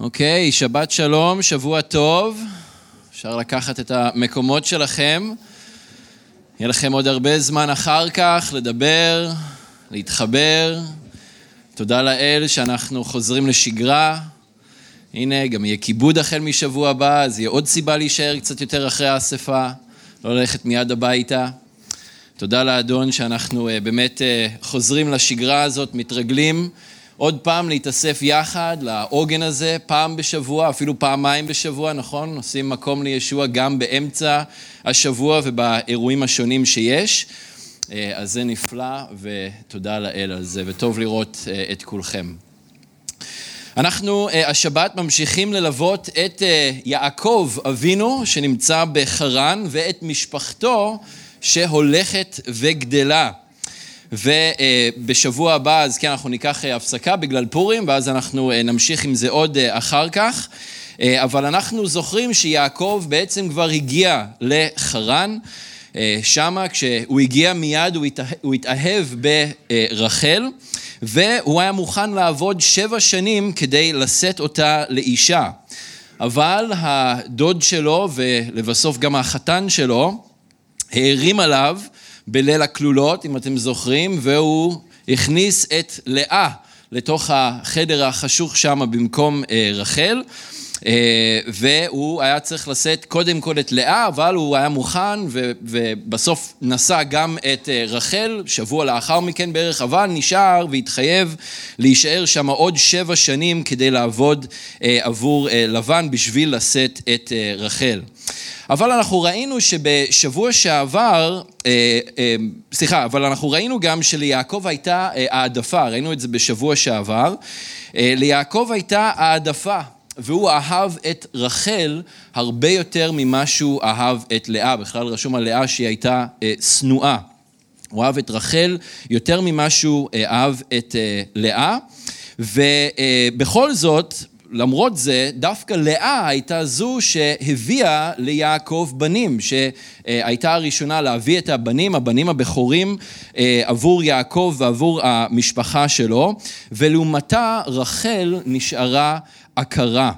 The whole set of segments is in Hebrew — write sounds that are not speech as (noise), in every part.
אוקיי, שבת שלום, שבוע טוב. אפשר לקחת את המקומות שלכם. יהיה לכם עוד הרבה זמן אחר כך לדבר, להתחבר. תודה לאל שאנחנו חוזרים לשגרה. הנה, גם יהיה כיבוד החל משבוע הבא, אז יהיה עוד סיבה להישאר קצת יותר אחרי האספה, לא ללכת מיד הביתה. תודה לאדון שאנחנו אה, באמת אה, חוזרים לשגרה הזאת, מתרגלים. עוד פעם להתאסף יחד לעוגן הזה, פעם בשבוע, אפילו פעמיים בשבוע, נכון? עושים מקום לישוע גם באמצע השבוע ובאירועים השונים שיש. אה, אז זה נפלא, ותודה לאל על זה, וטוב לראות אה, את כולכם. אנחנו אה, השבת ממשיכים ללוות את יעקב אבינו, שנמצא בחרן, ואת משפחתו שהולכת וגדלה. ובשבוע הבא, אז כן, אנחנו ניקח אה, הפסקה בגלל פורים, ואז אנחנו אה, נמשיך עם זה עוד אה, אחר כך. אבל אנחנו זוכרים שיעקב בעצם כבר הגיע לחרן. שמה, כשהוא הגיע מיד, הוא התאהב ברחל, והוא היה מוכן לעבוד שבע שנים כדי לשאת אותה לאישה. אבל הדוד שלו, ולבסוף גם החתן שלו, הערים עליו בליל הכלולות, אם אתם זוכרים, והוא הכניס את לאה לתוך החדר החשוך שם במקום אה, רחל. אה, והוא היה צריך לשאת קודם כל את לאה, אבל הוא היה מוכן ובסוף נשא גם את אה, רחל, שבוע לאחר מכן בערך, אבל נשאר והתחייב להישאר שם עוד שבע שנים כדי לעבוד עבור לבן בשביל לשאת את רחל. אבל אנחנו ראינו שבשבוע שעבר, אה, אה, סליחה, אבל אנחנו ראינו גם שליעקב הייתה אה, העדפה, ראינו את זה בשבוע שעבר. ליעקב הייתה העדפה, והוא אהב את רחל הרבה יותר ממה שהוא אהב את לאה. בכלל רשום על לאה שהיא הייתה שנואה. הוא אהב את רחל יותר ממה שהוא אהב את לאה. ובכל זאת, למרות זה, דווקא לאה הייתה זו שהביאה ליעקב בנים, שהייתה הראשונה להביא את הבנים, הבנים הבכורים, אה, עבור יעקב ועבור המשפחה שלו, ולעומתה רחל נשארה עקרה.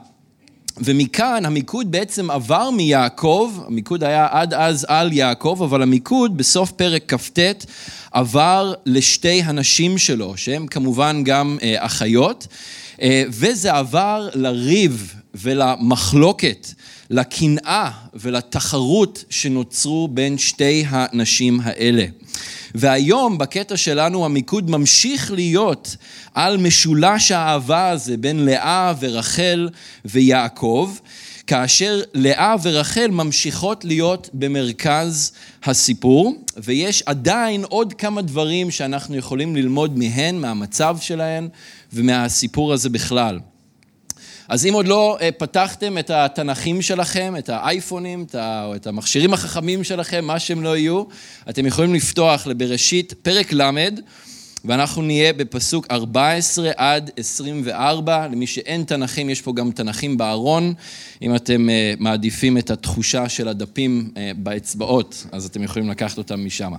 ומכאן המיקוד בעצם עבר מיעקב, המיקוד היה עד אז על יעקב, אבל המיקוד בסוף פרק כ"ט עבר לשתי הנשים שלו, שהן כמובן גם אה, אחיות. אה, וזה עבר לריב ולמחלוקת, לקנאה ולתחרות שנוצרו בין שתי הנשים האלה. והיום בקטע שלנו המיקוד ממשיך להיות על משולש האהבה הזה בין לאה ורחל ויעקב, כאשר לאה ורחל ממשיכות להיות במרכז הסיפור, ויש עדיין עוד כמה דברים שאנחנו יכולים ללמוד מהן, מהמצב שלהן ומהסיפור הזה בכלל. אז אם עוד לא אה, פתחתם את התנכים שלכם, את האייפונים, או את המכשירים החכמים שלכם, מה שהם לא יהיו, אתם יכולים לפתוח לבראשית פרק ל', ואנחנו נהיה בפסוק 14 עד 24. למי שאין תנכים, יש פה גם תנכים בארון. אם אתם אה, מעדיפים את התחושה של הדפים אה, באצבעות, אז אתם יכולים לקחת אותם משם.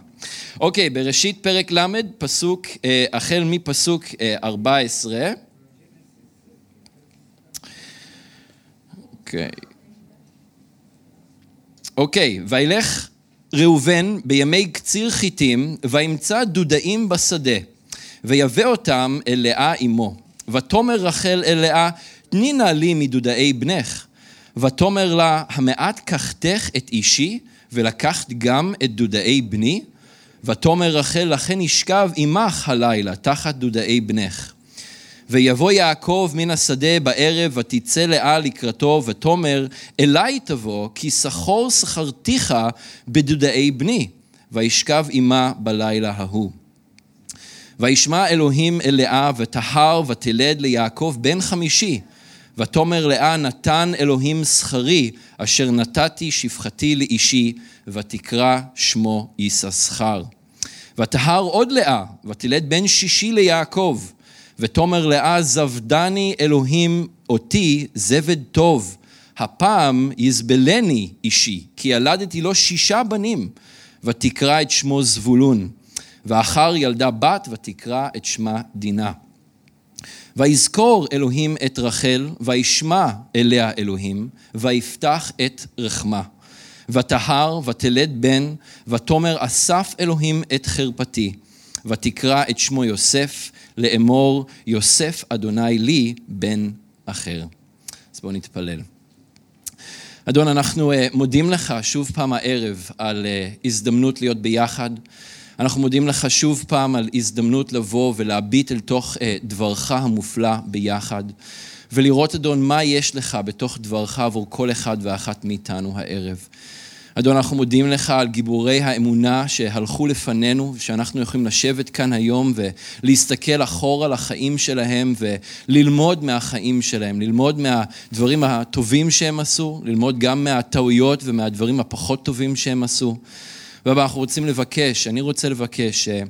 אוקיי, בראשית פרק ל', פסוק, החל מפסוק 14. אוקיי. אוקיי, וילך ראובן בימי קציר חיטים, וימצא דודאים בשדה, ויבא אותם אל לאה אמו. ותאמר רחל אל לאה, תני נא לי מדודאי בנך. ותאמר לה, המעט קחתך את אישי, ולקחת גם את דודאי בני? ותאמר רחל, לכן ישכב עמך הלילה, תחת דודאי בנך. ויבוא יעקב מן השדה בערב, ותצא לאה לקראתו, ותאמר, אלי תבוא, כי שכור שכרתיך בדודאי בני. וישכב עמה בלילה ההוא. וישמע אלוהים אל לאה, וטהר ותלד ליעקב בן חמישי. ותאמר לאה, נתן אלוהים שכרי, אשר נתתי שפחתי לאישי, ותקרא שמו יששכר. ותהר עוד לאה, ותלד בן שישי ליעקב. ותאמר לאה, זבדני אלוהים אותי זבד טוב. הפעם יזבלני אישי, כי ילדתי לו שישה בנים, ותקרא את שמו זבולון. ואחר ילדה בת, ותקרא את שמה דינה. ויזכור אלוהים את רחל, וישמע אליה אלוהים, ויפתח את רחמה. ותהר, ותלד בן, ותאמר אסף אלוהים את חרפתי, ותקרא את שמו יוסף, לאמור יוסף אדוני לי בן אחר. אז בואו נתפלל. אדון, אנחנו אה, מודים לך שוב פעם הערב על אה, הזדמנות להיות ביחד. אנחנו מודים לך שוב פעם על הזדמנות לבוא ולהביט אל תוך אה, דברך המופלא ביחד, ולראות, אדון, מה יש לך בתוך דברך עבור כל אחד ואחת מאיתנו הערב. אדון, אנחנו מודים לך על גיבורי האמונה שהלכו לפנינו, שאנחנו יכולים לשבת כאן היום ולהסתכל אחורה לחיים שלהם וללמוד מהחיים שלהם, ללמוד מהדברים הטובים שהם עשו, ללמוד גם מהטעויות ומהדברים הפחות טובים שהם עשו. ואנחנו רוצים לבקש, אני רוצה לבקש, אה,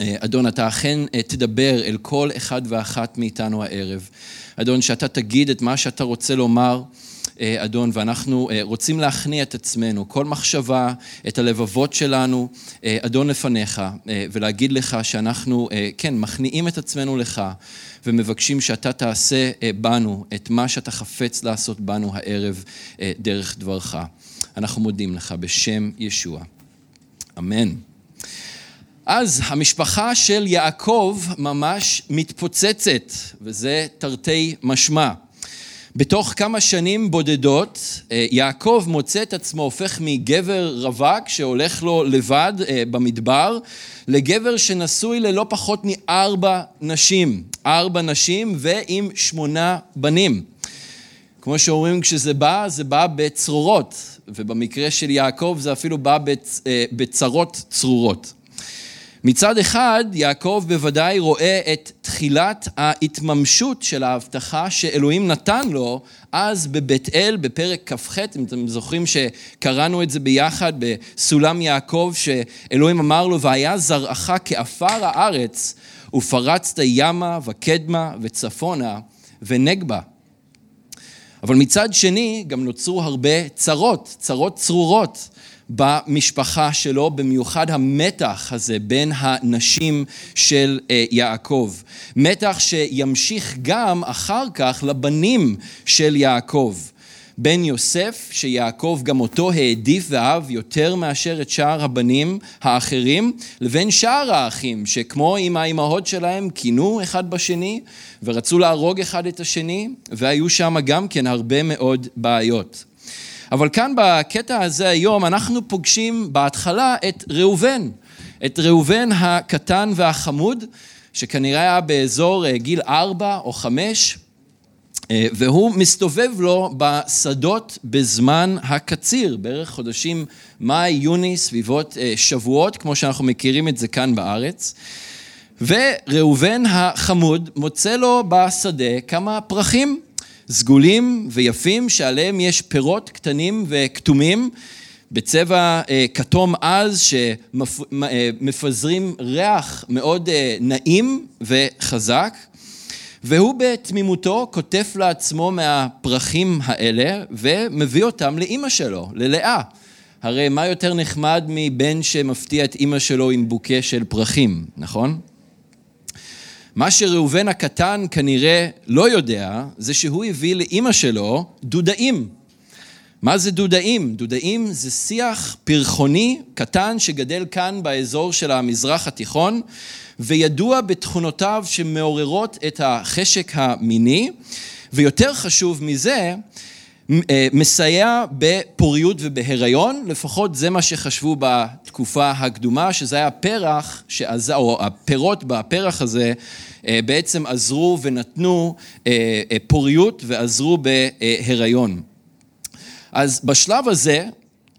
אדון, אתה אכן אה, תדבר אל כל אחד ואחת מאיתנו הערב. אדון, שאתה תגיד את מה שאתה רוצה לומר. אה, אדון, ואנחנו אה, רוצים להכניע את עצמנו, כל מחשבה, את הלבבות שלנו, אה, אדון לפניך, ולהגיד לך שאנחנו, כן, מכניעים את עצמנו לך, ומבקשים שאתה תעשה בנו את מה שאתה חפץ לעשות בנו הערב דרך דברך. אנחנו מודים לך בשם ישוע. אמן. אז המשפחה של יעקב ממש מתפוצצת, וזה תרתי משמע. בתוך כמה שנים בודדות, אה, יעקב מוצא את עצמו הופך מגבר רווק שהולך לו לבד אה, במדבר, לגבר שנשוי ללא פחות מארבע נשים. ארבע נשים ועם שמונה בנים. כמו שאומרים, כשזה בא, זה בא בצרורות, ובמקרה של יעקב זה אפילו בא אה, בצרות צרורות. מצד אחד, יעקב בוודאי רואה את תחילת ההתממשות של ההבטחה שאלוהים נתן לו אז בבית אל בפרק כ"ח, אם אתם זוכרים שקראנו את זה ביחד בסולם יעקב, שאלוהים אמר לו, והיה זרעך כעפר הארץ, ופרצת ימה וקדמה וצפונה ונגבה. אבל מצד שני, גם נוצרו הרבה צרות, צרות צרורות. במשפחה שלו, במיוחד המתח הזה בין הנשים של אה, יעקב. מתח שימשיך גם אחר כך לבנים של יעקב. בן יוסף, שיעקב גם אותו העדיף ואהב יותר מאשר את שאר הבנים האחרים, לבין שאר האחים, שכמו עם האימהות שלהם, כינו אחד בשני ורצו להרוג אחד את השני, והיו שם גם כן הרבה מאוד בעיות. אבל כאן בקטע הזה היום אנחנו פוגשים בהתחלה את ראובן, את ראובן הקטן והחמוד, שכנראה היה באזור אה, גיל ארבע או חמש, אה, והוא מסתובב לו בשדות בזמן הקציר, בערך חודשים מאי-יוני, סביבות אה, שבועות, כמו שאנחנו מכירים את זה כאן בארץ. וראובן החמוד מוצא לו בשדה כמה פרחים. סגולים ויפים שעליהם יש פירות קטנים וכתומים בצבע אה, כתום עז שמפזרים ריח מאוד אה, נעים וחזק והוא בתמימותו כותב לעצמו מהפרחים האלה ומביא אותם לאימא שלו, ללאה. הרי מה יותר נחמד מבן שמפתיע את אימא שלו עם בוקה של פרחים, נכון? מה שראובן הקטן כנראה לא יודע, זה שהוא הביא לאימא שלו דודאים. מה זה דודאים? דודאים זה שיח פרחוני קטן שגדל כאן באזור של המזרח התיכון, וידוע בתכונותיו שמעוררות את החשק המיני, ויותר חשוב מזה, מסייע בפוריות ובהיריון, לפחות זה מה שחשבו בתקופה הקדומה, שזה היה פרח, שעזר, או הפירות בפרח הזה אה, בעצם עזרו ונתנו אה, פוריות ועזרו בהיריון. אז בשלב הזה,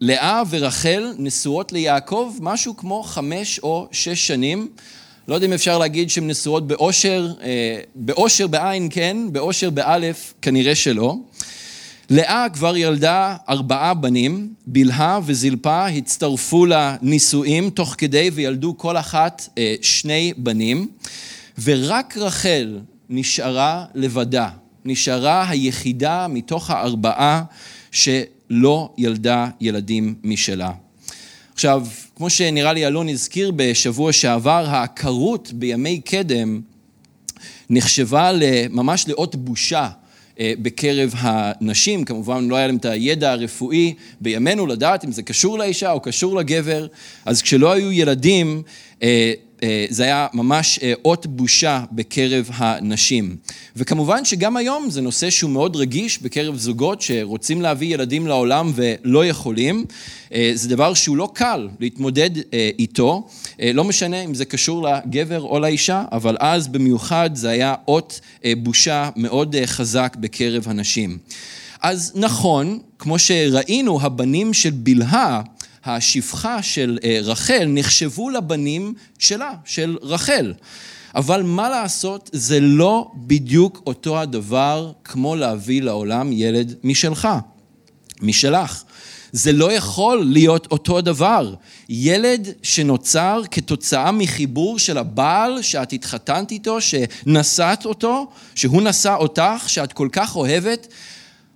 לאה ורחל נשואות ליעקב משהו כמו חמש או שש שנים. לא יודע אם אפשר להגיד שהן נשואות באושר, באושר בעין כן, באושר באלף כנראה שלא. לאה כבר ילדה ארבעה בנים, בלהה וזלפה הצטרפו לנישואים תוך כדי וילדו כל אחת אה, שני בנים, ורק רחל נשארה לבדה, נשארה היחידה מתוך הארבעה שלא ילדה ילדים משלה. עכשיו, כמו שנראה לי אלון הזכיר בשבוע שעבר, העקרות בימי קדם נחשבה ממש לאות בושה בקרב הנשים, כמובן לא היה להם את הידע הרפואי בימינו לדעת אם זה קשור לאישה או קשור לגבר, אז כשלא היו ילדים אה, אה, זה היה ממש אות בושה בקרב הנשים. וכמובן שגם היום זה נושא שהוא מאוד רגיש בקרב זוגות שרוצים להביא ילדים לעולם ולא יכולים. זה דבר שהוא לא קל להתמודד איתו, לא משנה אם זה קשור לגבר או לאישה, אבל אז במיוחד זה היה אות בושה מאוד חזק בקרב הנשים. אז נכון, כמו שראינו, הבנים של בלהה, השפחה של אה, רחל, נחשבו לבנים שלה, של רחל. אבל מה לעשות, זה לא בדיוק אותו הדבר כמו להביא לעולם ילד משלך, משלך. זה לא יכול להיות אותו דבר. ילד שנוצר כתוצאה מחיבור של הבעל שאת התחתנת איתו, שנשאת אותו, שהוא נשא אותך, שאת כל כך אוהבת,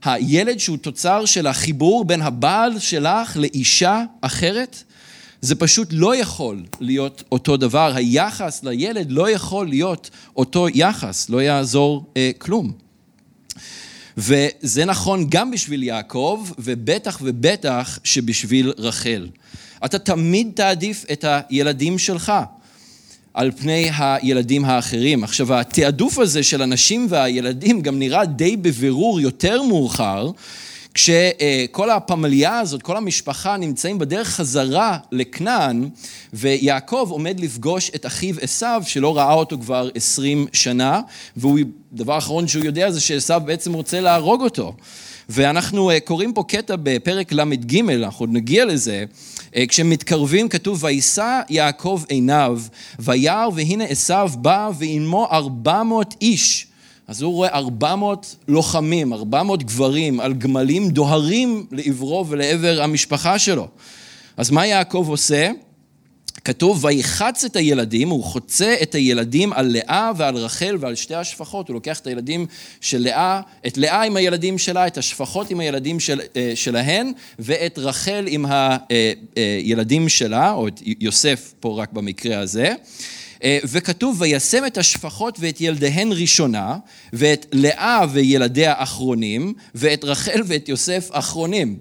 הילד שהוא תוצר של החיבור בין הבעל שלך לאישה אחרת, זה פשוט לא יכול להיות אותו דבר. היחס לילד לא יכול להיות אותו יחס, לא יעזור אה, כלום. וזה נכון גם בשביל יעקב, ובטח ובטח שבשביל רחל. אתה תמיד תעדיף את הילדים שלך. על פני הילדים האחרים. עכשיו, התעדוף הזה של הנשים והילדים גם נראה די בבירור יותר מאוחר, כשכל הפמליה הזאת, כל המשפחה נמצאים בדרך חזרה לכנען, ויעקב עומד לפגוש את אחיו עשיו, שלא ראה אותו כבר עשרים שנה, והדבר האחרון שהוא יודע זה שעשיו בעצם רוצה להרוג אותו. ואנחנו אה, קוראים פה קטע בפרק ל"ג, אנחנו עוד נגיע לזה, אה, כשמתקרבים כתוב, וישא יעקב עיניו, וירא והנה עשיו בא ועמו ארבע מאות איש. אז הוא רואה ארבע מאות לוחמים, ארבע מאות גברים על גמלים דוהרים לעברו ולעבר המשפחה שלו. אז מה יעקב עושה? כתוב, ויחץ את הילדים, הוא חוצה את הילדים על לאה ועל רחל ועל שתי השפחות, הוא לוקח את הילדים של לאה, את לאה עם הילדים שלה, את השפחות עם הילדים של, אה, שלהן, ואת רחל עם הילדים שלה, או את יוסף פה רק במקרה הזה. אה, וכתוב, וישם את השפחות ואת ילדיהן ראשונה, ואת לאה וילדיה אחרונים, ואת רחל ואת יוסף אחרונים.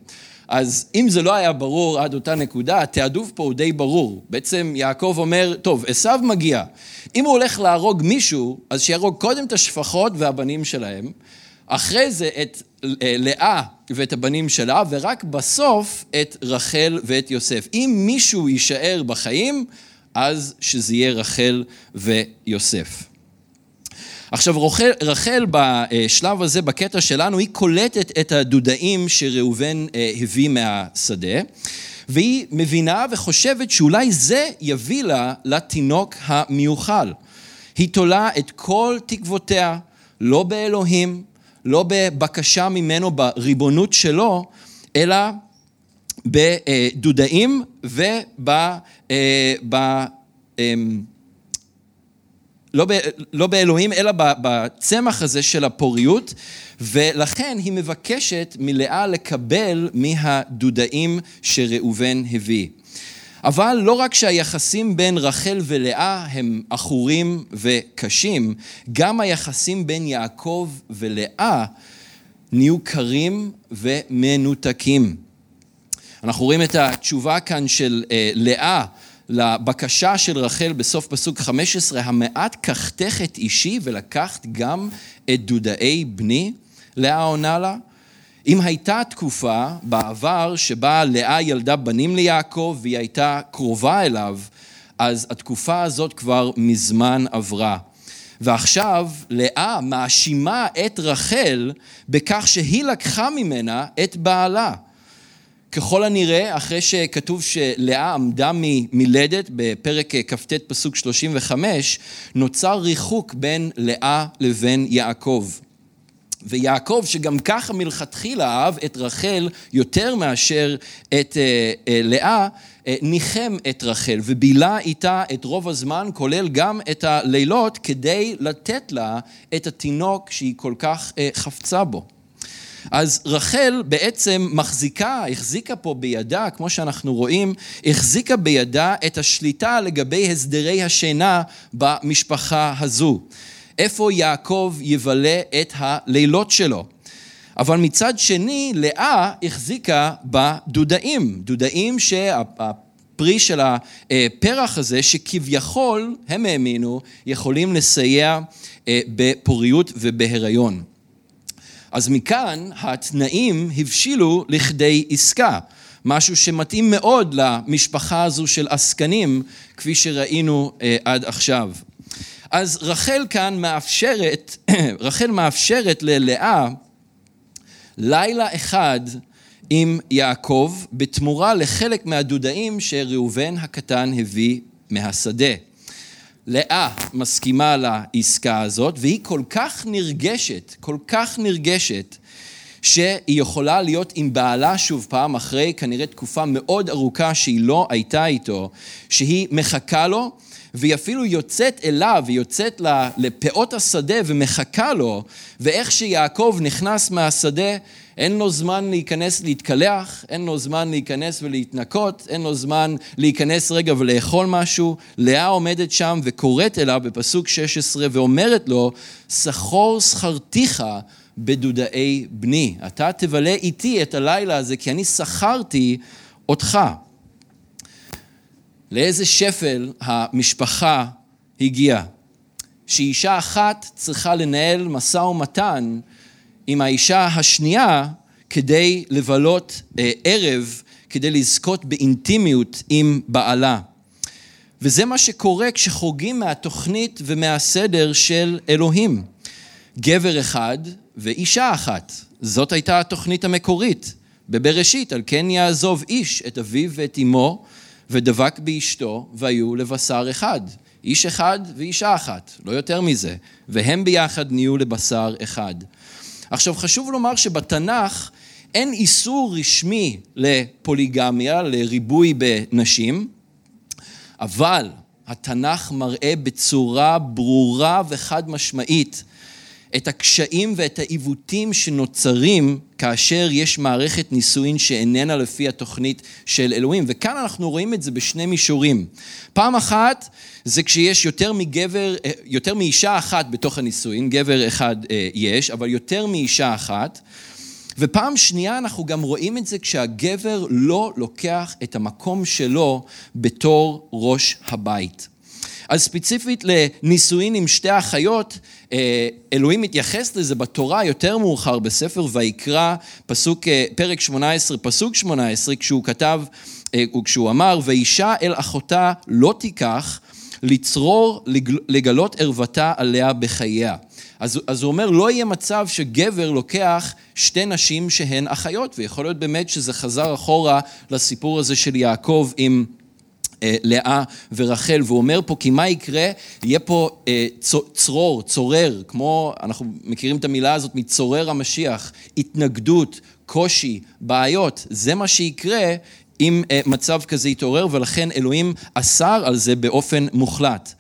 אז אם זה לא היה ברור עד אותה נקודה, התעדוף פה הוא די ברור. בעצם יעקב אומר, טוב, עשו מגיע. אם הוא הולך להרוג מישהו, אז שיהרוג קודם את השפחות והבנים שלהם, אחרי זה את אה, לאה ואת הבנים שלה, ורק בסוף את רחל ואת יוסף. אם מישהו יישאר בחיים, אז שזה יהיה רחל ויוסף. עכשיו רחל, רחל בשלב הזה, בקטע שלנו, היא קולטת את הדודאים שראובן אה, הביא מהשדה, והיא מבינה וחושבת שאולי זה יביא לה לתינוק המיוחל. היא תולה את כל תקוותיה, לא באלוהים, לא בבקשה ממנו, בריבונות שלו, אלא בדודאים וב... לא, ב, לא באלוהים, אלא בצמח הזה של הפוריות, ולכן היא מבקשת מלאה לקבל מהדודאים שראובן הביא. אבל לא רק שהיחסים בין רחל ולאה הם עכורים וקשים, גם היחסים בין יעקב ולאה נהיו קרים ומנותקים. אנחנו רואים את התשובה כאן של אה, לאה לבקשה של רחל בסוף פסוק 15, המעט קחתך את אישי ולקחת גם את דודאי בני? לאה עונה לה. אם הייתה תקופה בעבר שבה לאה ילדה בנים ליעקב והיא הייתה קרובה אליו, אז התקופה הזאת כבר מזמן עברה. ועכשיו לאה מאשימה את רחל בכך שהיא לקחה ממנה את בעלה. ככל הנראה, אחרי שכתוב שלאה עמדה מלדת בפרק כ"ט פסוק 35, נוצר ריחוק בין לאה לבין יעקב. ויעקב, שגם ככה מלכתחילה אהב את רחל יותר מאשר את אה, אה, לאה, אה, ניחם את רחל ובילה איתה את רוב הזמן, כולל גם את הלילות, כדי לתת לה את התינוק שהיא כל כך אה, חפצה בו. אז רחל בעצם מחזיקה, החזיקה פה בידה, כמו שאנחנו רואים, החזיקה בידה את השליטה לגבי הסדרי השינה במשפחה הזו. איפה יעקב יבלה את הלילות שלו. אבל מצד שני, לאה החזיקה בדודאים, דודאים שהפרי של הפרח הזה, שכביכול, הם האמינו, יכולים לסייע אה, בפוריות ובהיריון. אז מכאן התנאים הבשילו לכדי עסקה, משהו שמתאים מאוד למשפחה הזו של עסקנים, כפי שראינו אה, עד עכשיו. אז רחל כאן מאפשרת, (coughs) רחל מאפשרת ללאה לילה אחד עם יעקב בתמורה לחלק מהדודאים שראובן הקטן הביא מהשדה. לאה מסכימה לעסקה הזאת, והיא כל כך נרגשת, כל כך נרגשת, שהיא יכולה להיות עם בעלה שוב פעם אחרי כנראה תקופה מאוד ארוכה שהיא לא הייתה איתו, שהיא מחכה לו, והיא אפילו יוצאת אליו, היא יוצאת לפאות השדה ומחכה לו, ואיך שיעקב נכנס מהשדה, אין לו זמן להיכנס להתקלח, אין לו זמן להיכנס ולהתנקות, אין לו זמן להיכנס רגע ולאכול משהו. לאה עומדת שם וקוראת אליו בפסוק 16 ואומרת לו, סחור שכרתיך בדודאי בני. אתה תבלה איתי את הלילה הזה כי אני שכרתי אותך. לאיזה שפל המשפחה הגיעה. שאישה אחת צריכה לנהל משא ומתן עם האישה השנייה כדי לבלות אה, ערב, כדי לזכות באינטימיות עם בעלה. וזה מה שקורה כשחורגים מהתוכנית ומהסדר של אלוהים. גבר אחד ואישה אחת. זאת הייתה התוכנית המקורית בבראשית, על כן יעזוב איש את אביו ואת אמו ודבק באשתו והיו לבשר אחד. איש אחד ואישה אחת, לא יותר מזה, והם ביחד נהיו לבשר אחד. עכשיו חשוב לומר שבתנ"ך אין איסור רשמי לפוליגמיה, לריבוי בנשים, אבל התנ"ך מראה בצורה ברורה וחד משמעית את הקשיים ואת העיוותים שנוצרים כאשר יש מערכת נישואין שאיננה לפי התוכנית של אלוהים. וכאן אנחנו רואים את זה בשני מישורים. פעם אחת זה כשיש יותר מגבר, יותר מאישה אחת בתוך הנישואין, גבר אחד אה, יש, אבל יותר מאישה אחת. ופעם שנייה אנחנו גם רואים את זה כשהגבר לא לוקח את המקום שלו בתור ראש הבית. אז ספציפית לנישואין עם שתי אחיות, אה, אלוהים מתייחס לזה בתורה יותר מאוחר בספר ויקרא, פסוק, אה, פרק 18, פסוק 18, כשהוא כתב, אה, כשהוא אמר, ואישה אל אחותה לא תיקח, לצרור, לגלות ערוותה עליה בחייה. אז, אז הוא אומר, לא יהיה מצב שגבר לוקח שתי נשים שהן אחיות, ויכול להיות באמת שזה חזר אחורה לסיפור הזה של יעקב עם... אה, לאה ורחל, והוא אומר פה, כי מה יקרה? יהיה פה אה, צרור, צורר, כמו, אנחנו מכירים את המילה הזאת מצורר המשיח, התנגדות, קושי, בעיות, זה מה שיקרה אם אה, מצב כזה יתעורר, ולכן אלוהים אסר על זה באופן מוחלט.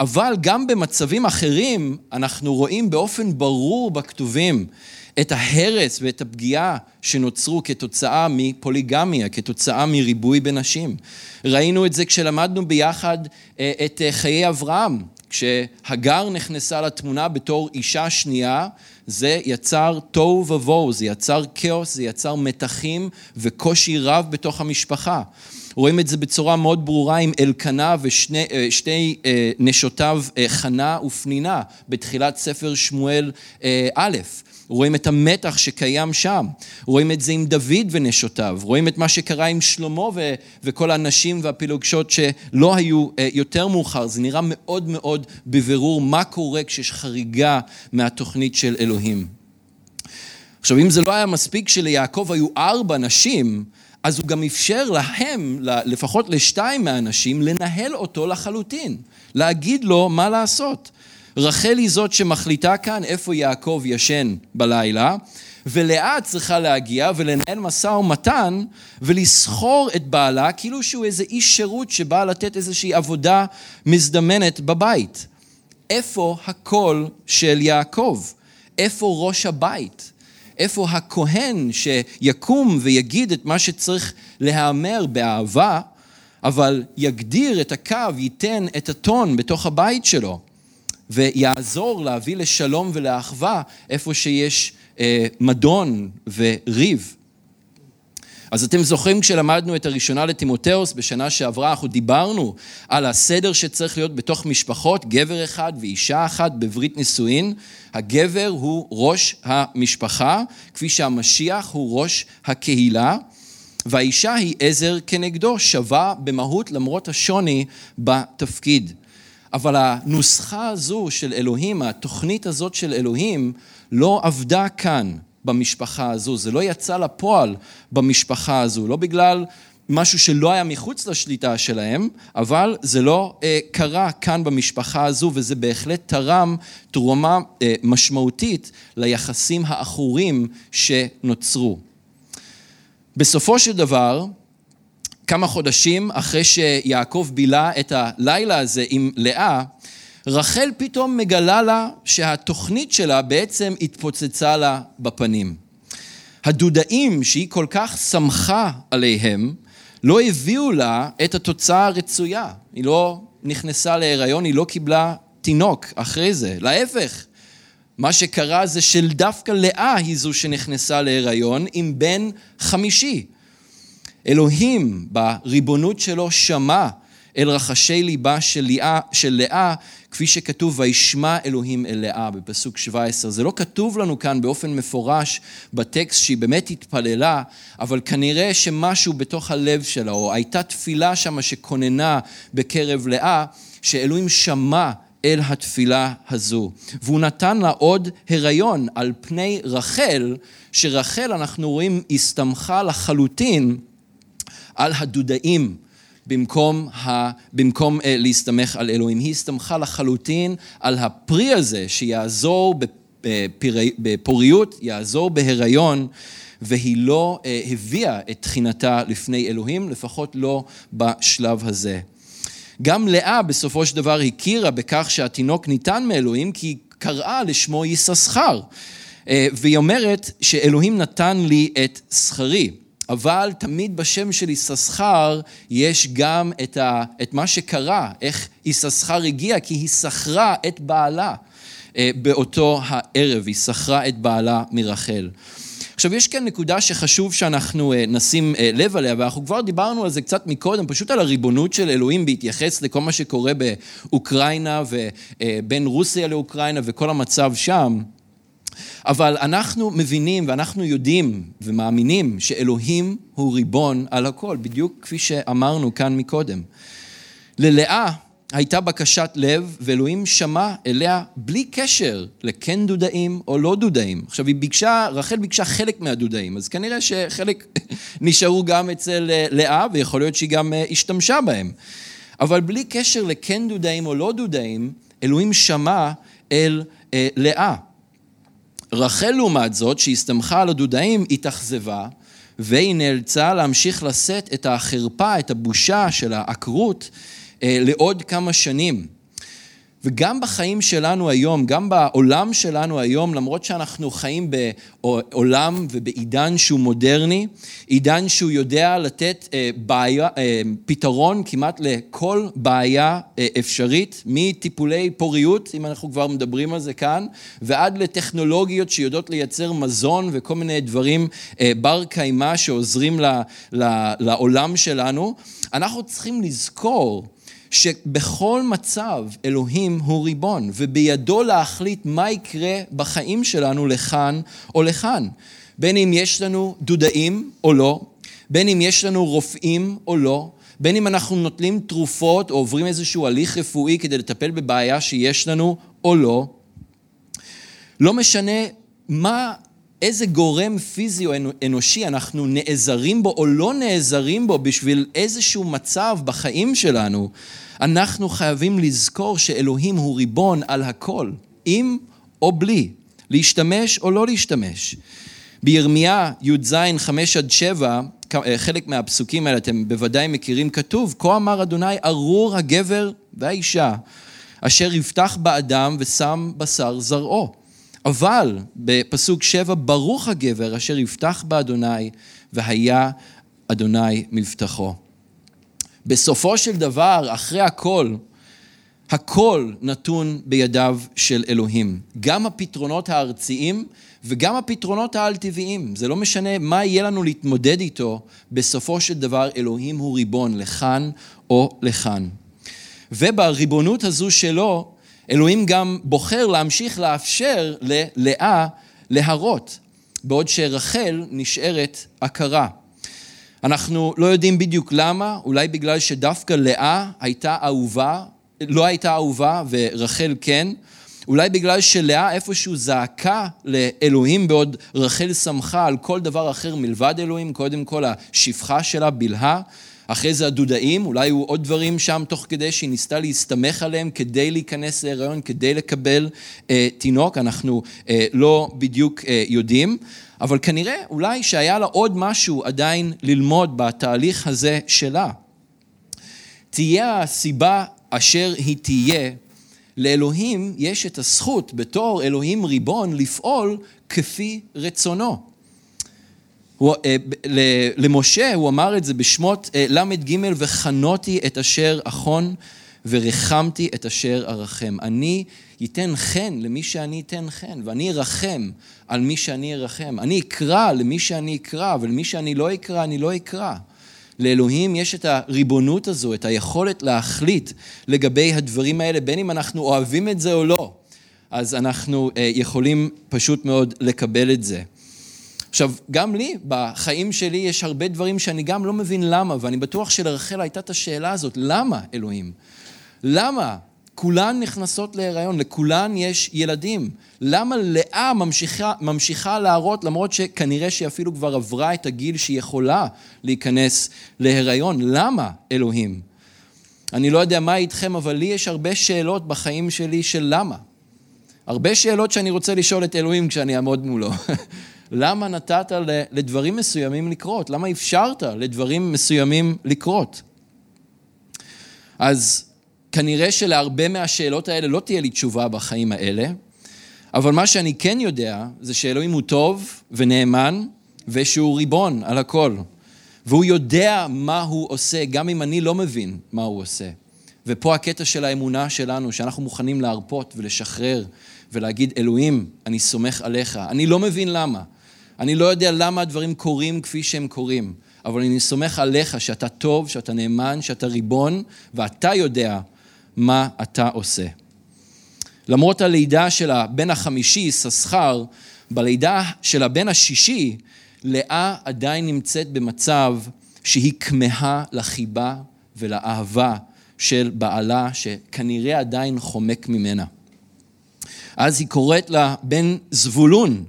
אבל גם במצבים אחרים אנחנו רואים באופן ברור בכתובים את ההרס ואת הפגיעה שנוצרו כתוצאה מפוליגמיה, כתוצאה מריבוי בנשים. ראינו את זה כשלמדנו ביחד אה, את אה, חיי אברהם, כשהגר נכנסה לתמונה בתור אישה שנייה, זה יצר תוהו ובוהו, זה יצר כאוס, זה יצר מתחים וקושי רב בתוך המשפחה. רואים את זה בצורה מאוד ברורה עם אלקנה ושתי אה, נשותיו חנה ופנינה בתחילת ספר שמואל א'. רואים את המתח שקיים שם, רואים את זה עם דוד ונשותיו, רואים את מה שקרה עם שלמה ו- וכל הנשים והפילוגשות שלא היו uh, יותר מאוחר, זה נראה מאוד מאוד בבירור מה קורה כשיש חריגה מהתוכנית של אלוהים. עכשיו, אם זה לא היה מספיק שליעקב היו ארבע נשים, אז הוא גם אפשר להם, לפחות לשתיים מהאנשים, לנהל אותו לחלוטין, להגיד לו מה לעשות. רחל היא זאת שמחליטה כאן איפה יעקב ישן בלילה, ולאה צריכה להגיע ולנהל משא ומתן ולסחור את בעלה כאילו שהוא איזה איש שירות שבא לתת איזושהי עבודה מזדמנת בבית. איפה הקול של יעקב? איפה ראש הבית? איפה הכהן שיקום ויגיד את מה שצריך להיאמר באהבה, אבל יגדיר את הקו, ייתן את הטון בתוך הבית שלו? ויעזור להביא לשלום ולאחווה איפה שיש אה, מדון וריב. אז אתם זוכרים כשלמדנו את הראשונה לטימותאוס בשנה שעברה, אנחנו דיברנו על הסדר שצריך להיות בתוך משפחות, גבר אחד ואישה אחת בברית נישואין. הגבר הוא ראש המשפחה, כפי שהמשיח הוא ראש הקהילה, והאישה היא עזר כנגדו, שווה במהות למרות השוני בתפקיד. אבל הנוסחה הזו של אלוהים, התוכנית הזאת של אלוהים, לא עבדה כאן. במשפחה הזו, זה לא יצא לפועל במשפחה הזו, לא בגלל משהו שלא היה מחוץ לשליטה שלהם, אבל זה לא אה, קרה כאן במשפחה הזו, וזה בהחלט תרם תרומה אה, משמעותית ליחסים העכורים שנוצרו. בסופו של דבר, כמה חודשים אחרי שיעקב בילה את הלילה הזה עם לאה, רחל פתאום מגלה לה שהתוכנית שלה בעצם התפוצצה לה בפנים. הדודאים שהיא כל כך שמחה עליהם, לא הביאו לה את התוצאה הרצויה. היא לא נכנסה להיריון, היא לא קיבלה תינוק אחרי זה. להפך, מה שקרה זה שדווקא לאה היא זו שנכנסה להיריון עם בן חמישי. אלוהים בריבונות שלו שמע אל רחשי ליבה של לאה, של לאה כפי שכתוב, וישמע אלוהים אל לאה בפסוק 17. זה לא כתוב לנו כאן באופן מפורש בטקסט שהיא באמת התפללה, אבל כנראה שמשהו בתוך הלב שלה, או הייתה תפילה שמה שכוננה בקרב לאה, שאלוהים שמע אל התפילה הזו. והוא נתן לה עוד הריון על פני רחל, שרחל, אנחנו רואים, הסתמכה לחלוטין על הדודאים. במקום, ה, במקום uh, להסתמך על אלוהים. היא הסתמכה לחלוטין על הפרי הזה שיעזור בפרי, בפוריות, יעזור בהיריון, והיא לא uh, הביאה את תחינתה לפני אלוהים, לפחות לא בשלב הזה. גם לאה בסופו של דבר הכירה בכך שהתינוק ניתן מאלוהים, כי היא קראה לשמו יששכר. אה, והיא אומרת שאלוהים נתן לי את שכרי. אבל תמיד בשם של יששכר יש גם את, ה, את מה שקרה, איך יששכר הגיע, כי היא שכרה את בעלה אה, באותו הערב, היא שכרה את בעלה מרחל. עכשיו, יש כאן נקודה שחשוב שאנחנו אה, נשים אה, לב עליה, ואנחנו כבר דיברנו על זה קצת מקודם, פשוט על הריבונות של אלוהים בהתייחס לכל מה שקורה באוקראינה ובין רוסיה לאוקראינה וכל המצב שם. אבל אנחנו מבינים ואנחנו יודעים ומאמינים שאלוהים הוא ריבון על הכל, בדיוק כפי שאמרנו כאן מקודם. ללאה הייתה בקשת לב, ואלוהים שמע אליה בלי קשר לכן דודאים או לא דודאים. עכשיו היא ביקשה, רחל ביקשה חלק מהדודאים, אז כנראה שחלק (laughs) נשארו גם אצל אה, לאה, ויכול להיות שהיא גם אה, השתמשה בהם. אבל בלי קשר לכן דודאים או לא דודאים, אלוהים שמע אל אה, לאה. רחל לעומת זאת, שהסתמכה על הדודאים, התאכזבה, והיא נאלצה להמשיך לשאת את החרפה, את הבושה של העקרות, אה, לעוד כמה שנים. וגם בחיים שלנו היום, גם בעולם שלנו היום, למרות שאנחנו חיים בעולם ובעידן שהוא מודרני, עידן שהוא יודע לתת אה, בעיה, אה, פתרון כמעט לכל בעיה אה, אפשרית, מטיפולי פוריות, אם אנחנו כבר מדברים על זה כאן, ועד לטכנולוגיות שיודעות לייצר מזון וכל מיני דברים בר קיימא שעוזרים לעולם שלנו, אנחנו צריכים לזכור שבכל מצב אלוהים הוא ריבון, ובידו להחליט מה יקרה בחיים שלנו לכאן או לכאן. בין אם יש לנו דודאים או לא, בין אם יש לנו רופאים או לא, בין אם אנחנו נוטלים תרופות או עוברים איזשהו הליך רפואי כדי לטפל בבעיה שיש לנו או לא. לא משנה מה, איזה גורם פיזי או אנושי אנחנו נעזרים בו או לא נעזרים בו בשביל איזשהו מצב בחיים שלנו, אנחנו חייבים לזכור שאלוהים הוא ריבון על הכל, עם או בלי, להשתמש או לא להשתמש. בירמיה י"ז 5 עד 7, חלק מהפסוקים האלה אתם בוודאי מכירים, כתוב, כה אמר אדוני ארור הגבר והאישה, אשר יפתח באדם ושם בשר זרעו. אבל בפסוק 7, ברוך הגבר אשר יפתח באדוני והיה אדוני מבטחו. בסופו של דבר, אחרי הכל, הכל נתון בידיו של אלוהים. גם הפתרונות הארציים וגם הפתרונות העל-טבעיים. זה לא משנה מה יהיה לנו להתמודד איתו, בסופו של דבר אלוהים הוא ריבון לכאן או לכאן. ובריבונות הזו שלו, אלוהים גם בוחר להמשיך לאפשר ללאה להרות, בעוד שרחל נשארת עקרה. אנחנו לא יודעים בדיוק למה, אולי בגלל שדווקא לאה הייתה אהובה, לא הייתה אהובה ורחל כן, אולי בגלל שלאה איפשהו זעקה לאלוהים בעוד רחל שמחה על כל דבר אחר מלבד אלוהים, קודם כל השפחה שלה בלהה, אחרי זה הדודאים, אולי היו עוד דברים שם תוך כדי שהיא ניסתה להסתמך עליהם כדי להיכנס להיריון, כדי לקבל אה, תינוק, אנחנו אה, לא בדיוק אה, יודעים, אבל כנראה אולי שהיה לה עוד משהו עדיין ללמוד בתהליך הזה שלה. תהיה הסיבה אשר היא תהיה, לאלוהים יש את הזכות בתור אלוהים ריבון לפעול כפי רצונו. הוא, אה, למשה הוא אמר את זה בשמות אה, ל"ג וחנותי את אשר אחון ורחמתי את אשר ארחם. אני ייתן חן למי שאני אתן חן, ואני ארחם על מי שאני ארחם. אני אקרא למי שאני אקרא, ולמי שאני לא אקרא, אני לא אקרא. לאלוהים יש את הריבונות הזו, את היכולת להחליט לגבי הדברים האלה, בין אם אנחנו אוהבים את זה או לא. אז אנחנו אה, יכולים פשוט מאוד לקבל את זה. עכשיו, גם לי, בחיים שלי, יש הרבה דברים שאני גם לא מבין למה, ואני בטוח שלרחל הייתה את השאלה הזאת, למה, אלוהים? למה כולן נכנסות להיריון, לכולן יש ילדים? למה לאה ממשיכה, ממשיכה להראות, למרות שכנראה שהיא אפילו כבר עברה את הגיל שהיא יכולה להיכנס להיריון? למה, אלוהים? אני לא יודע מה איתכם, אבל לי יש הרבה שאלות בחיים שלי של למה. הרבה שאלות שאני רוצה לשאול את אלוהים כשאני אעמוד מולו. (laughs) למה נתת לדברים מסוימים לקרות? למה אפשרת לדברים מסוימים לקרות? אז כנראה שלהרבה מהשאלות האלה לא תהיה לי תשובה בחיים האלה, אבל מה שאני כן יודע זה שאלוהים הוא טוב ונאמן ושהוא ריבון על הכל. והוא יודע מה הוא עושה, גם אם אני לא מבין מה הוא עושה. ופה הקטע של האמונה שלנו, שאנחנו מוכנים להרפות ולשחרר ולהגיד, אלוהים, אני סומך עליך. אני לא מבין למה, אני לא יודע למה הדברים קורים כפי שהם קורים, אבל אני סומך עליך שאתה טוב, שאתה נאמן, שאתה ריבון, ואתה יודע מה אתה עושה. למרות הלידה של הבן החמישי, ססחר, בלידה של הבן השישי, לאה עדיין נמצאת במצב שהיא כמהה לחיבה ולאהבה של בעלה, שכנראה עדיין חומק ממנה. אז היא קוראת לה בן זבולון,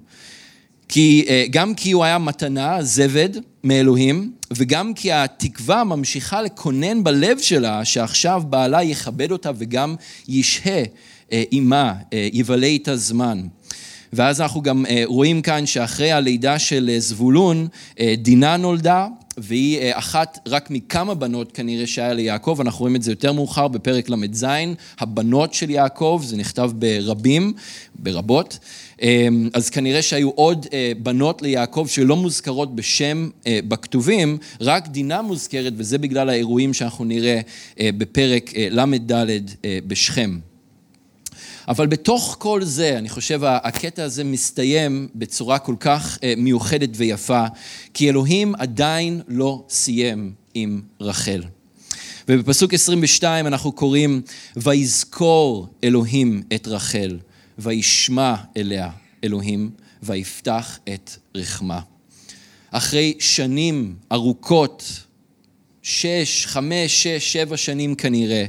כי, אה, גם כי הוא היה מתנה, זבד, מאלוהים, וגם כי התקווה ממשיכה לקונן בלב שלה שעכשיו בעלה יכבד אותה וגם ישהה אה, עימה, אה, יבלה איתה זמן. ואז אנחנו גם רואים כאן שאחרי הלידה של זבולון, דינה נולדה, והיא אחת רק מכמה בנות כנראה שהיה ליעקב, אנחנו רואים את זה יותר מאוחר בפרק ל"ז, הבנות של יעקב, זה נכתב ברבים, ברבות. אמ, אז כנראה שהיו עוד אה, בנות ליעקב שלא מוזכרות בשם אה, בכתובים, רק דינה מוזכרת, וזה בגלל האירועים שאנחנו נראה אה, בפרק ל"ד בשכם. אבל בתוך כל זה, אני חושב הקטע הזה מסתיים בצורה כל כך מיוחדת ויפה, כי אלוהים עדיין לא סיים עם רחל. ובפסוק 22 אנחנו קוראים, ויזכור אלוהים את רחל. וישמע אליה אלוהים, ויפתח את רחמה. אחרי שנים ארוכות, שש, חמש, שש, שבע שנים כנראה,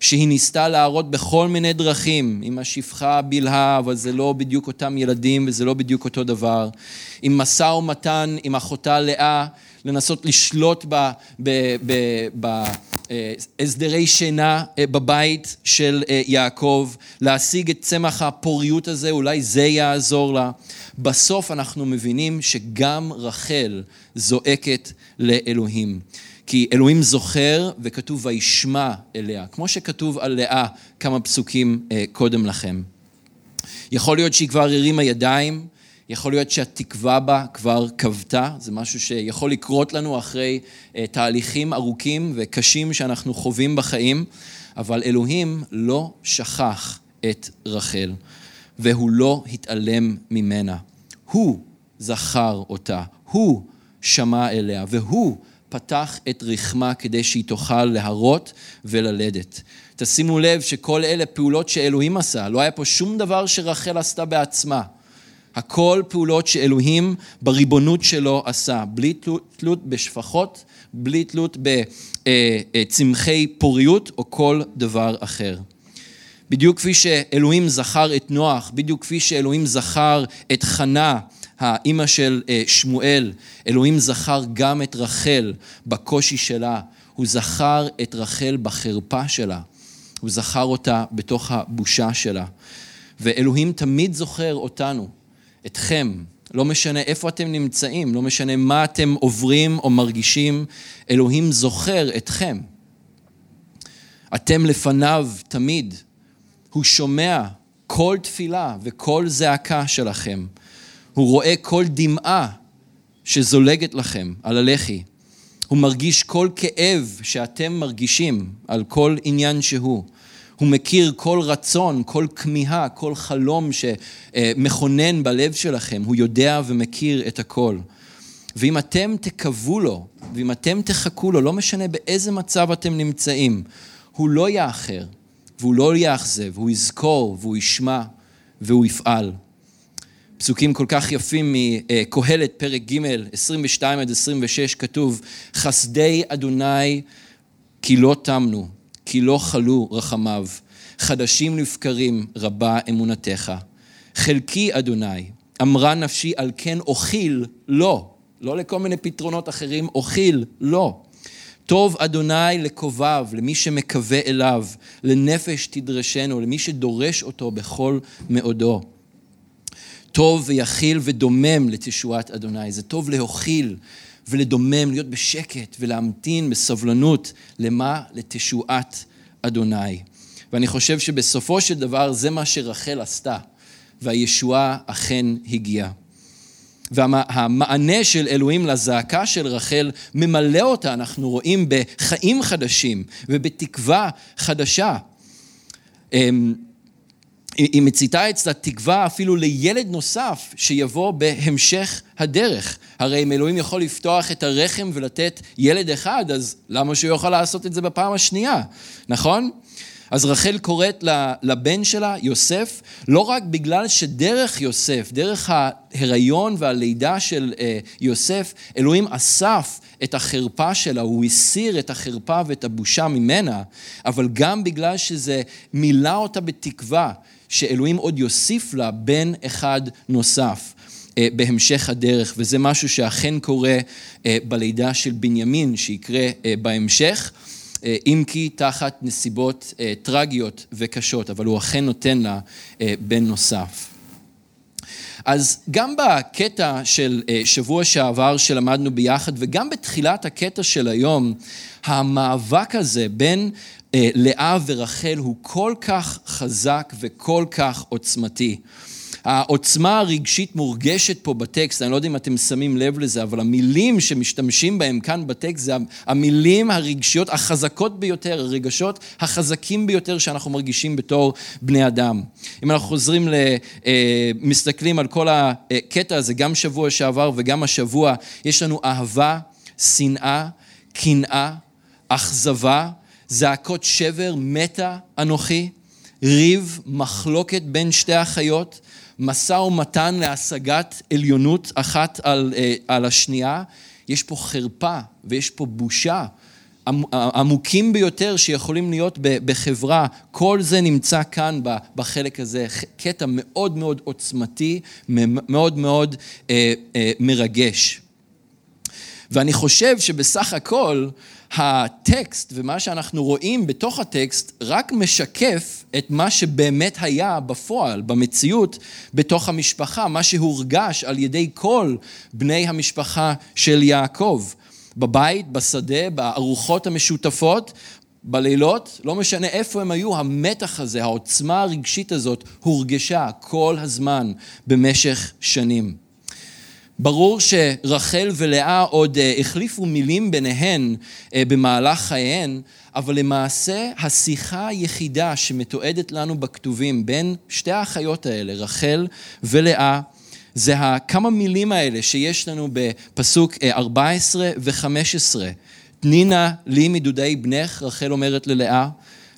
שהיא ניסתה להראות בכל מיני דרכים, עם השפחה הבלהה, אבל זה לא בדיוק אותם ילדים וזה לא בדיוק אותו דבר, עם משא ומתן עם אחותה לאה, לנסות לשלוט בהסדרי שינה אה, בבית של אה, יעקב, להשיג את צמח הפוריות הזה, אולי זה יעזור לה. בסוף אנחנו מבינים שגם רחל זועקת לאלוהים. כי אלוהים זוכר וכתוב וישמע אליה, כמו שכתוב על לאה כמה פסוקים אה, קודם לכם. יכול להיות שהיא כבר הרימה ידיים, יכול להיות שהתקווה בה כבר כבתה, זה משהו שיכול לקרות לנו אחרי אה, תהליכים ארוכים וקשים שאנחנו חווים בחיים, אבל אלוהים לא שכח את רחל, והוא לא התעלם ממנה. הוא זכר אותה, הוא שמע אליה, והוא פתח את רחמה כדי שהיא תוכל להרות וללדת. תשימו לב שכל אלה פעולות שאלוהים עשה, לא היה פה שום דבר שרחל עשתה בעצמה. הכל פעולות שאלוהים בריבונות שלו עשה, בלי תלות בשפחות, בלי תלות בצמחי פוריות או כל דבר אחר. בדיוק כפי שאלוהים זכר את נוח, בדיוק כפי שאלוהים זכר את חנה, האימא של אה, שמואל, אלוהים זכר גם את רחל בקושי שלה, הוא זכר את רחל בחרפה שלה, הוא זכר אותה בתוך הבושה שלה. ואלוהים תמיד זוכר אותנו, אתכם, לא משנה איפה אתם נמצאים, לא משנה מה אתם עוברים או מרגישים, אלוהים זוכר אתכם. אתם לפניו תמיד. הוא שומע כל תפילה וכל זעקה שלכם. הוא רואה כל דמעה שזולגת לכם על הלחי. הוא מרגיש כל כאב שאתם מרגישים על כל עניין שהוא. הוא מכיר כל רצון, כל כמיהה, כל חלום שמכונן בלב שלכם. הוא יודע ומכיר את הכל. ואם אתם תקוו לו, ואם אתם תחכו לו, לא משנה באיזה מצב אתם נמצאים, הוא לא יאחר, והוא לא יאכזב, הוא יזכור, והוא ישמע, והוא יפעל. פסוקים כל כך יפים מקהלת, פרק ג', 22 עד 26, כתוב, חסדי אדוני כי לא תמנו, כי לא חלו רחמיו, חדשים לבקרים רבה אמונתך. חלקי אדוני, אמרה נפשי על כן אוכיל לא, לא לכל מיני פתרונות אחרים, אוכיל לא. טוב אדוני לקובב, למי שמקווה אליו, לנפש תדרשנו, למי שדורש אותו בכל מאודו. טוב ויכיל ודומם לתשועת אדוני. זה טוב להוכיל ולדומם, להיות בשקט ולהמתין בסבלנות. למה? לתשועת אדוני. ואני חושב שבסופו של דבר זה מה שרחל עשתה, והישועה אכן הגיעה. והמענה של אלוהים לזעקה של רחל ממלא אותה, אנחנו רואים, בחיים חדשים ובתקווה חדשה. היא מציתה אצלה תקווה אפילו לילד נוסף שיבוא בהמשך הדרך. הרי אם אלוהים יכול לפתוח את הרחם ולתת ילד אחד, אז למה שהוא יוכל לעשות את זה בפעם השנייה, נכון? אז רחל קוראת לבן שלה, יוסף, לא רק בגלל שדרך יוסף, דרך ההיריון והלידה של אה, יוסף, אלוהים אסף את החרפה שלה, הוא הסיר את החרפה ואת הבושה ממנה, אבל גם בגלל שזה מילא אותה בתקווה שאלוהים עוד יוסיף לה בן אחד נוסף. אה, בהמשך הדרך, וזה משהו שאכן קורה אה, בלידה של בנימין, שיקרה בהמשך. אה, אם כי תחת נסיבות טרגיות וקשות, אבל הוא אכן נותן לה בן נוסף. אז גם בקטע של שבוע שעבר שלמדנו ביחד, וגם בתחילת הקטע של היום, המאבק הזה בין לאה ורחל הוא כל כך חזק וכל כך עוצמתי. העוצמה הרגשית מורגשת פה בטקסט, אני לא יודע אם אתם שמים לב לזה, אבל המילים שמשתמשים בהם כאן בטקסט זה המילים הרגשיות החזקות ביותר, הרגשות החזקים ביותר שאנחנו מרגישים בתור בני אדם. אם אנחנו חוזרים, ל, אה, מסתכלים על כל הקטע הזה, גם שבוע שעבר וגם השבוע, יש לנו אהבה, שנאה, קנאה, אכזבה, זעקות שבר, מתה אנוכי, ריב, מחלוקת בין שתי החיות, משא ומתן להשגת עליונות אחת על, אה, על השנייה, יש פה חרפה ויש פה בושה. עמוקים ביותר שיכולים להיות בחברה, כל זה נמצא כאן בחלק הזה, קטע מאוד מאוד עוצמתי, מאוד מאוד אה, אה, מרגש. ואני חושב שבסך הכל הטקסט ומה שאנחנו רואים בתוך הטקסט רק משקף את מה שבאמת היה בפועל, במציאות, בתוך המשפחה, מה שהורגש על ידי כל בני המשפחה של יעקב. בבית, בשדה, בארוחות המשותפות, בלילות, לא משנה איפה הם היו, המתח הזה, העוצמה הרגשית הזאת, הורגשה כל הזמן במשך שנים. ברור שרחל ולאה עוד אה, החליפו מילים ביניהן אה, במהלך חייהן, אבל למעשה השיחה היחידה שמתועדת לנו בכתובים בין שתי האחיות האלה, רחל ולאה, זה הכמה מילים האלה שיש לנו בפסוק 14 ו-15. תני נא לי מדודי בנך, רחל אומרת ללאה.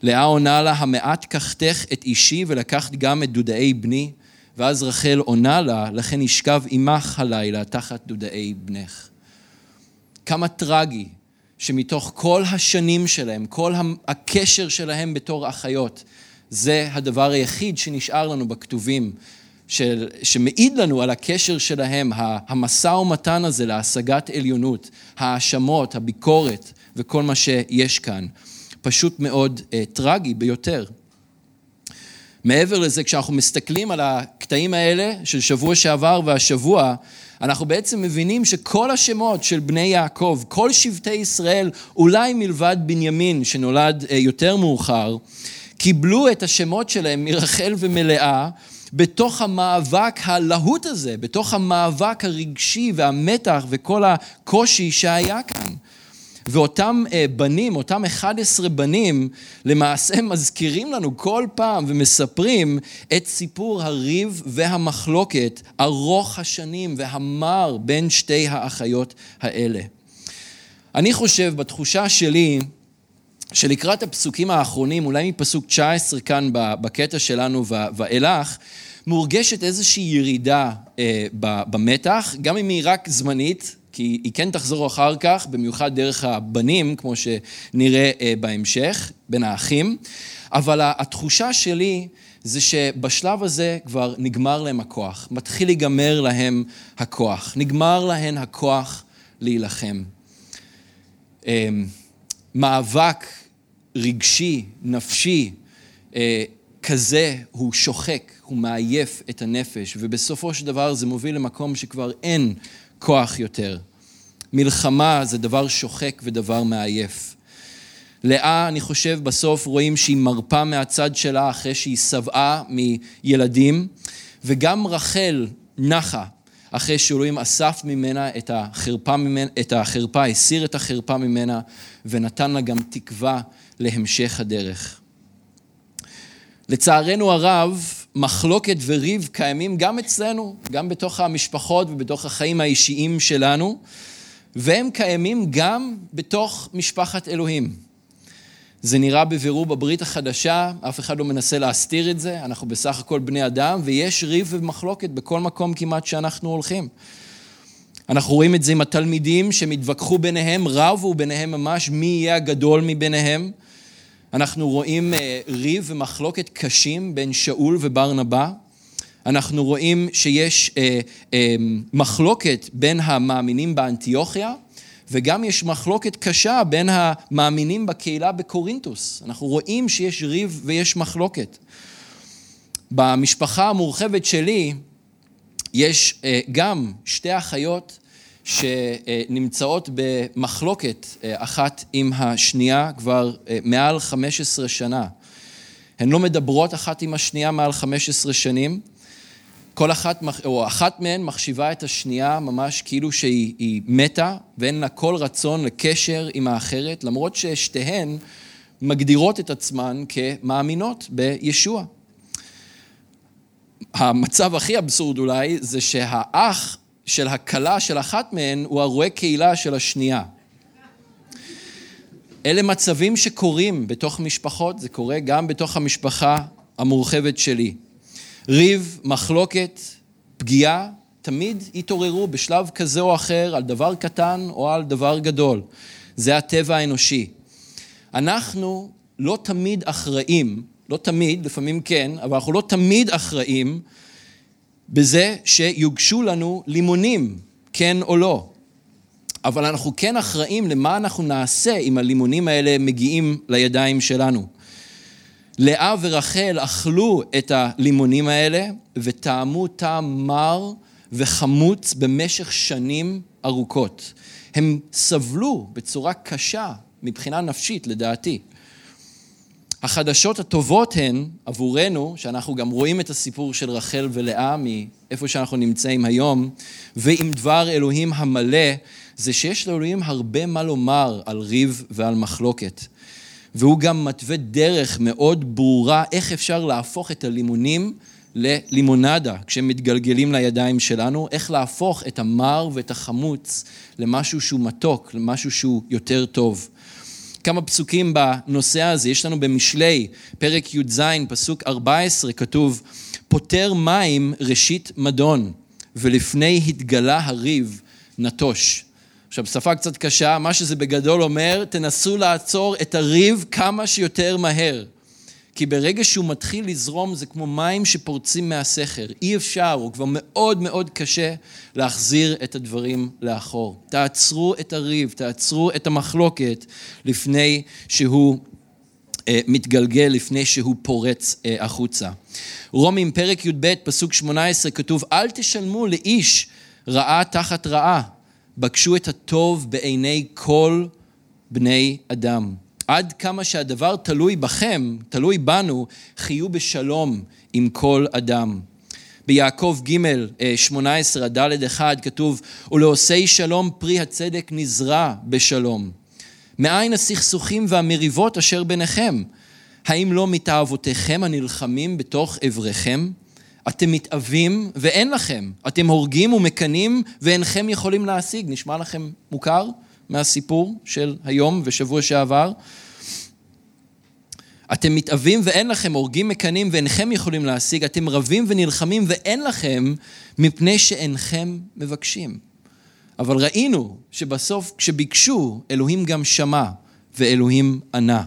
לאה עונה לה, המעט קחתך את אישי ולקחת גם את דודאי בני. ואז רחל עונה לה, לכן ישכב עמך הלילה תחת דודאי בנך. כמה טרגי שמתוך כל השנים שלהם, כל הקשר שלהם בתור אחיות, זה הדבר היחיד שנשאר לנו בכתובים, של, שמעיד לנו על הקשר שלהם, המשא ומתן הזה להשגת עליונות, ההאשמות, הביקורת וכל מה שיש כאן. פשוט מאוד uh, טרגי ביותר. מעבר לזה, כשאנחנו מסתכלים על הקטעים האלה של שבוע שעבר והשבוע, אנחנו בעצם מבינים שכל השמות של בני יעקב, כל שבטי ישראל, אולי מלבד בנימין שנולד אה, יותר מאוחר, קיבלו את השמות שלהם מרחל ומלאה בתוך המאבק הלהוט הזה, בתוך המאבק הרגשי והמתח וכל הקושי שהיה כאן. ואותם אה, בנים, אותם 11 בנים, למעשה (laughs) מזכירים לנו כל פעם ומספרים את סיפור הריב והמחלוקת ארוך השנים והמר בין שתי האחיות האלה. אני חושב, בתחושה שלי, שלקראת הפסוקים האחרונים, אולי מפסוק 19 כאן בקטע שלנו ואילך, מורגשת איזושהי ירידה אה, במתח, גם אם היא רק זמנית, כי היא כן תחזור אחר כך, במיוחד דרך הבנים, כמו שנראה אה, בהמשך, בין האחים. אבל התחושה שלי זה שבשלב הזה כבר נגמר להם הכוח, מתחיל להיגמר להם הכוח, נגמר להן הכוח להילחם. אמ, מאבק רגשי, נפשי, אה, כזה הוא שוחק, הוא מעייף את הנפש, ובסופו של דבר זה מוביל למקום שכבר אין כוח יותר. מלחמה זה דבר שוחק ודבר מעייף. לאה, אני חושב, בסוף רואים שהיא מרפה מהצד שלה אחרי שהיא שבעה מילדים, וגם רחל נחה אחרי שאלוהים אסף ממנה את החרפה, ממנה, את החרפה, הסיר את החרפה ממנה, ונתן לה גם תקווה להמשך הדרך. לצערנו הרב, מחלוקת וריב קיימים גם אצלנו, גם בתוך המשפחות ובתוך החיים האישיים שלנו, והם קיימים גם בתוך משפחת אלוהים. זה נראה בבירור בברית החדשה, אף אחד לא מנסה להסתיר את זה, אנחנו בסך הכל בני אדם, ויש ריב ומחלוקת בכל מקום כמעט שאנחנו הולכים. אנחנו רואים את זה עם התלמידים שמתווכחו ביניהם, רבו ביניהם ממש מי יהיה הגדול מביניהם. אנחנו רואים אה, ריב ומחלוקת קשים בין שאול וברנבא. אנחנו רואים שיש אה, אה, מחלוקת בין המאמינים באנטיוכיה, וגם יש מחלוקת קשה בין המאמינים בקהילה בקורינטוס. אנחנו רואים שיש ריב ויש מחלוקת. במשפחה המורחבת שלי יש גם שתי אחיות שנמצאות במחלוקת אה, אחת עם השנייה כבר אה, מעל 15 שנה. הן לא מדברות אחת עם השנייה מעל 15 שנים. כל אחת, או אחת מהן מחשיבה את השנייה ממש כאילו שהיא מתה ואין לה כל רצון לקשר עם האחרת, למרות ששתיהן מגדירות את עצמן כמאמינות בישוע. המצב הכי אבסורד אולי זה שהאח של הכלה של אחת מהן הוא הרואה קהילה של השנייה. אלה מצבים שקורים בתוך משפחות, זה קורה גם בתוך המשפחה המורחבת שלי. ריב, מחלוקת, פגיעה, תמיד יתעוררו בשלב כזה או אחר על דבר קטן או על דבר גדול. זה הטבע האנושי. אנחנו לא תמיד אחראים, לא תמיד, לפעמים כן, אבל אנחנו לא תמיד אחראים בזה שיוגשו לנו לימונים, כן או לא. אבל אנחנו כן אחראים למה אנחנו נעשה אם הלימונים האלה מגיעים לידיים שלנו. לאה ורחל אכלו את הלימונים האלה וטעמו טעם מר וחמוץ במשך שנים ארוכות. הם סבלו בצורה קשה מבחינה נפשית, לדעתי. החדשות הטובות הן עבורנו, שאנחנו גם רואים את הסיפור של רחל ולאה מאיפה שאנחנו נמצאים היום, ועם דבר אלוהים המלא, זה שיש לאלוהים הרבה מה לומר על ריב ועל מחלוקת. והוא גם מתווה דרך מאוד ברורה איך אפשר להפוך את הלימונים ללימונדה, כשהם מתגלגלים לידיים שלנו, איך להפוך את המר ואת החמוץ למשהו שהוא מתוק, למשהו שהוא יותר טוב. כמה פסוקים בנושא הזה, יש לנו במשלי, פרק י"ז, פסוק 14, כתוב, פותר מים ראשית מדון, ולפני התגלה הריב נטוש. עכשיו, שפה קצת קשה, מה שזה בגדול אומר, תנסו לעצור את הריב כמה שיותר מהר. כי ברגע שהוא מתחיל לזרום זה כמו מים שפורצים מהסכר. אי אפשר, הוא כבר מאוד מאוד קשה להחזיר את הדברים לאחור. תעצרו את הריב, תעצרו את המחלוקת לפני שהוא אה, מתגלגל, לפני שהוא פורץ אה, החוצה. רומים פרק י"ב פסוק 18 כתוב אל תשלמו לאיש רעה תחת רעה, בקשו את הטוב בעיני כל בני אדם. עד כמה שהדבר תלוי בכם, תלוי בנו, חיו בשלום עם כל אדם. ביעקב ג' 18 ד' 1 כתוב ולעושי שלום פרי הצדק נזרע בשלום. מאין הסכסוכים והמריבות אשר ביניכם? האם לא מתאוותיכם הנלחמים בתוך אבריכם? אתם מתאווים ואין לכם, אתם הורגים ומקנאים ואינכם יכולים להשיג. נשמע לכם מוכר? מהסיפור של היום ושבוע שעבר. אתם מתאווים ואין לכם, הורגים מקנאים ואינכם יכולים להשיג, אתם רבים ונלחמים ואין לכם, מפני שאינכם מבקשים. אבל ראינו שבסוף כשביקשו, אלוהים גם שמע ואלוהים ענה.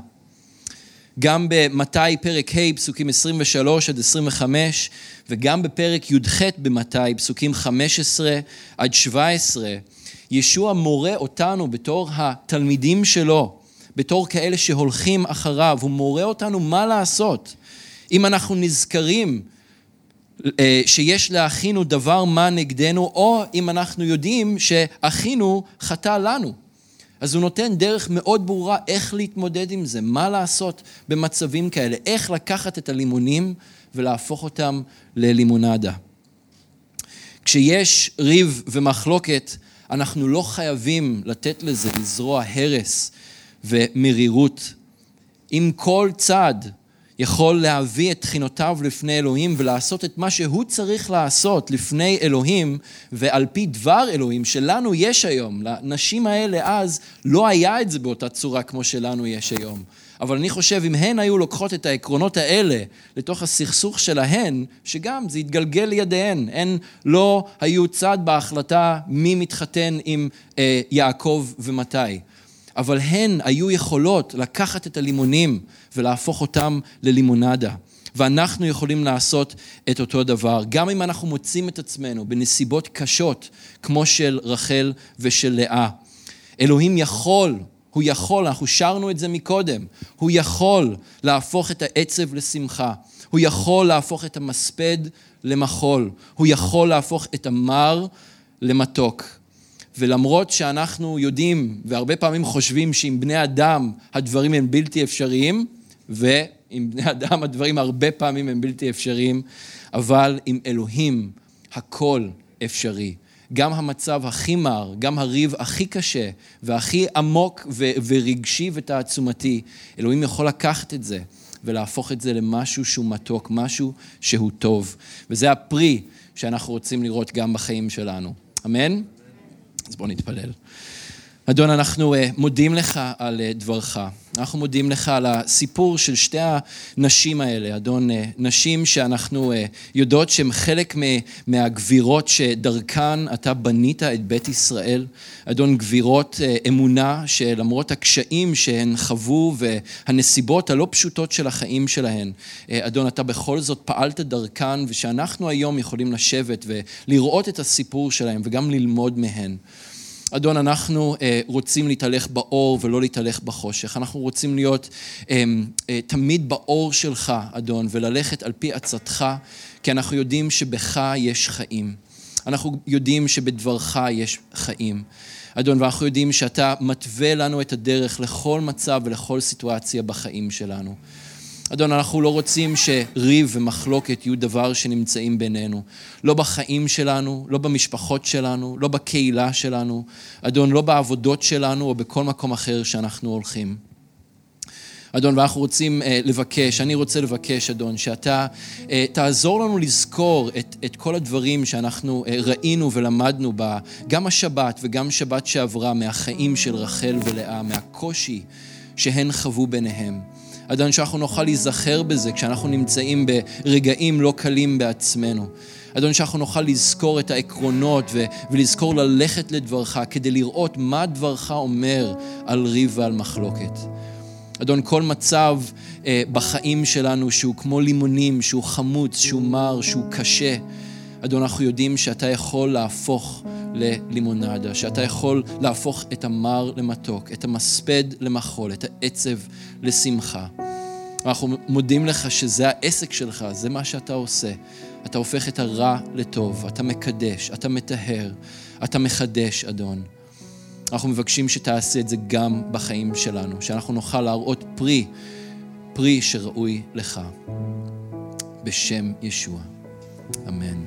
גם במתי פרק ה' פסוקים 23 עד 25 וגם בפרק י"ח במתי פסוקים 15 עד 17 ישוע מורה אותנו בתור התלמידים שלו, בתור כאלה שהולכים אחריו, הוא מורה אותנו מה לעשות. אם אנחנו נזכרים אה, שיש לאחינו דבר מה נגדנו, או אם אנחנו יודעים שאחינו חטא לנו. אז הוא נותן דרך מאוד ברורה איך להתמודד עם זה, מה לעשות במצבים כאלה, איך לקחת את הלימונים ולהפוך אותם ללימונדה. כשיש ריב ומחלוקת, אנחנו לא חייבים לתת לזה לזרוע הרס ומרירות. אם כל צד יכול להביא את תחינותיו לפני אלוהים ולעשות את מה שהוא צריך לעשות לפני אלוהים ועל פי דבר אלוהים שלנו יש היום, לנשים האלה אז לא היה את זה באותה צורה כמו שלנו יש היום. אבל אני חושב אם הן היו לוקחות את העקרונות האלה לתוך הסכסוך שלהן, שגם זה יתגלגל לידיהן, הן לא היו צד בהחלטה מי מתחתן עם אה, יעקב ומתי. אבל הן היו יכולות לקחת את הלימונים ולהפוך אותם ללימונדה. ואנחנו יכולים לעשות את אותו דבר, גם אם אנחנו מוצאים את עצמנו בנסיבות קשות, כמו של רחל ושל לאה. אלוהים יכול הוא יכול, אנחנו שרנו את זה מקודם, הוא יכול להפוך את העצב לשמחה, הוא יכול להפוך את המספד למחול, הוא יכול להפוך את המר למתוק. ולמרות שאנחנו יודעים והרבה פעמים חושבים שעם בני אדם הדברים הם בלתי אפשריים, ועם בני אדם הדברים הרבה פעמים הם בלתי אפשריים, אבל עם אלוהים הכל אפשרי. גם המצב הכי מר, גם הריב הכי קשה והכי עמוק ו- ורגשי ותעצומתי, אלוהים יכול לקחת את זה ולהפוך את זה למשהו שהוא מתוק, משהו שהוא טוב. וזה הפרי שאנחנו רוצים לראות גם בחיים שלנו. אמן? אז בואו נתפלל. אדון, אנחנו אה, מודים לך על אה, דברך. אנחנו מודים לך על הסיפור של שתי הנשים האלה, אדון, אה, נשים שאנחנו יודעות שהן חלק מהגבירות שדרכן אתה בנית את בית ישראל. אדון, גבירות אמונה שלמרות הקשיים שהן חוו והנסיבות הלא פשוטות של החיים שלהן, אדון, אתה בכל זאת פעלת דרכן ושאנחנו היום יכולים לשבת ולראות את הסיפור שלהן וגם ללמוד מהן. אדון, אנחנו אה, רוצים להתהלך באור ולא להתהלך בחושך. אנחנו רוצים להיות אה, אה, תמיד באור שלך, אדון, וללכת על פי עצתך, כי אנחנו יודעים שבך יש חיים. אנחנו יודעים שבדברך יש חיים. אדון, ואנחנו יודעים שאתה מתווה לנו את הדרך לכל מצב ולכל סיטואציה בחיים שלנו. אדון, אנחנו לא רוצים שריב ומחלוקת יהיו דבר שנמצאים בינינו. לא בחיים שלנו, לא במשפחות שלנו, לא בקהילה שלנו, אדון, לא בעבודות שלנו או בכל מקום אחר שאנחנו הולכים. אדון, ואנחנו רוצים אה, לבקש, אני רוצה לבקש, אדון, שאתה אה, תעזור לנו לזכור את, את כל הדברים שאנחנו אה, ראינו ולמדנו בה, גם השבת וגם שבת שעברה, מהחיים של רחל ולאה, מהקושי שהן חוו ביניהם. אדון, שאנחנו נוכל להיזכר בזה כשאנחנו נמצאים ברגעים לא קלים בעצמנו. אדון, שאנחנו נוכל לזכור את העקרונות ו- ולזכור ללכת לדברך כדי לראות מה דברך אומר על ריב ועל מחלוקת. אדון, כל מצב אה, בחיים שלנו שהוא כמו לימונים, שהוא חמוץ, שהוא מר, שהוא קשה, אדון, אנחנו יודעים שאתה יכול להפוך ללימונדה, שאתה יכול להפוך את המר למתוק, את המספד למחול, את העצב לשמחה. אנחנו מודים לך שזה העסק שלך, זה מה שאתה עושה. אתה הופך את הרע לטוב, אתה מקדש, אתה מטהר, אתה מחדש, אדון. אנחנו מבקשים שתעשה את זה גם בחיים שלנו, שאנחנו נוכל להראות פרי, פרי שראוי לך. בשם ישוע. אמן.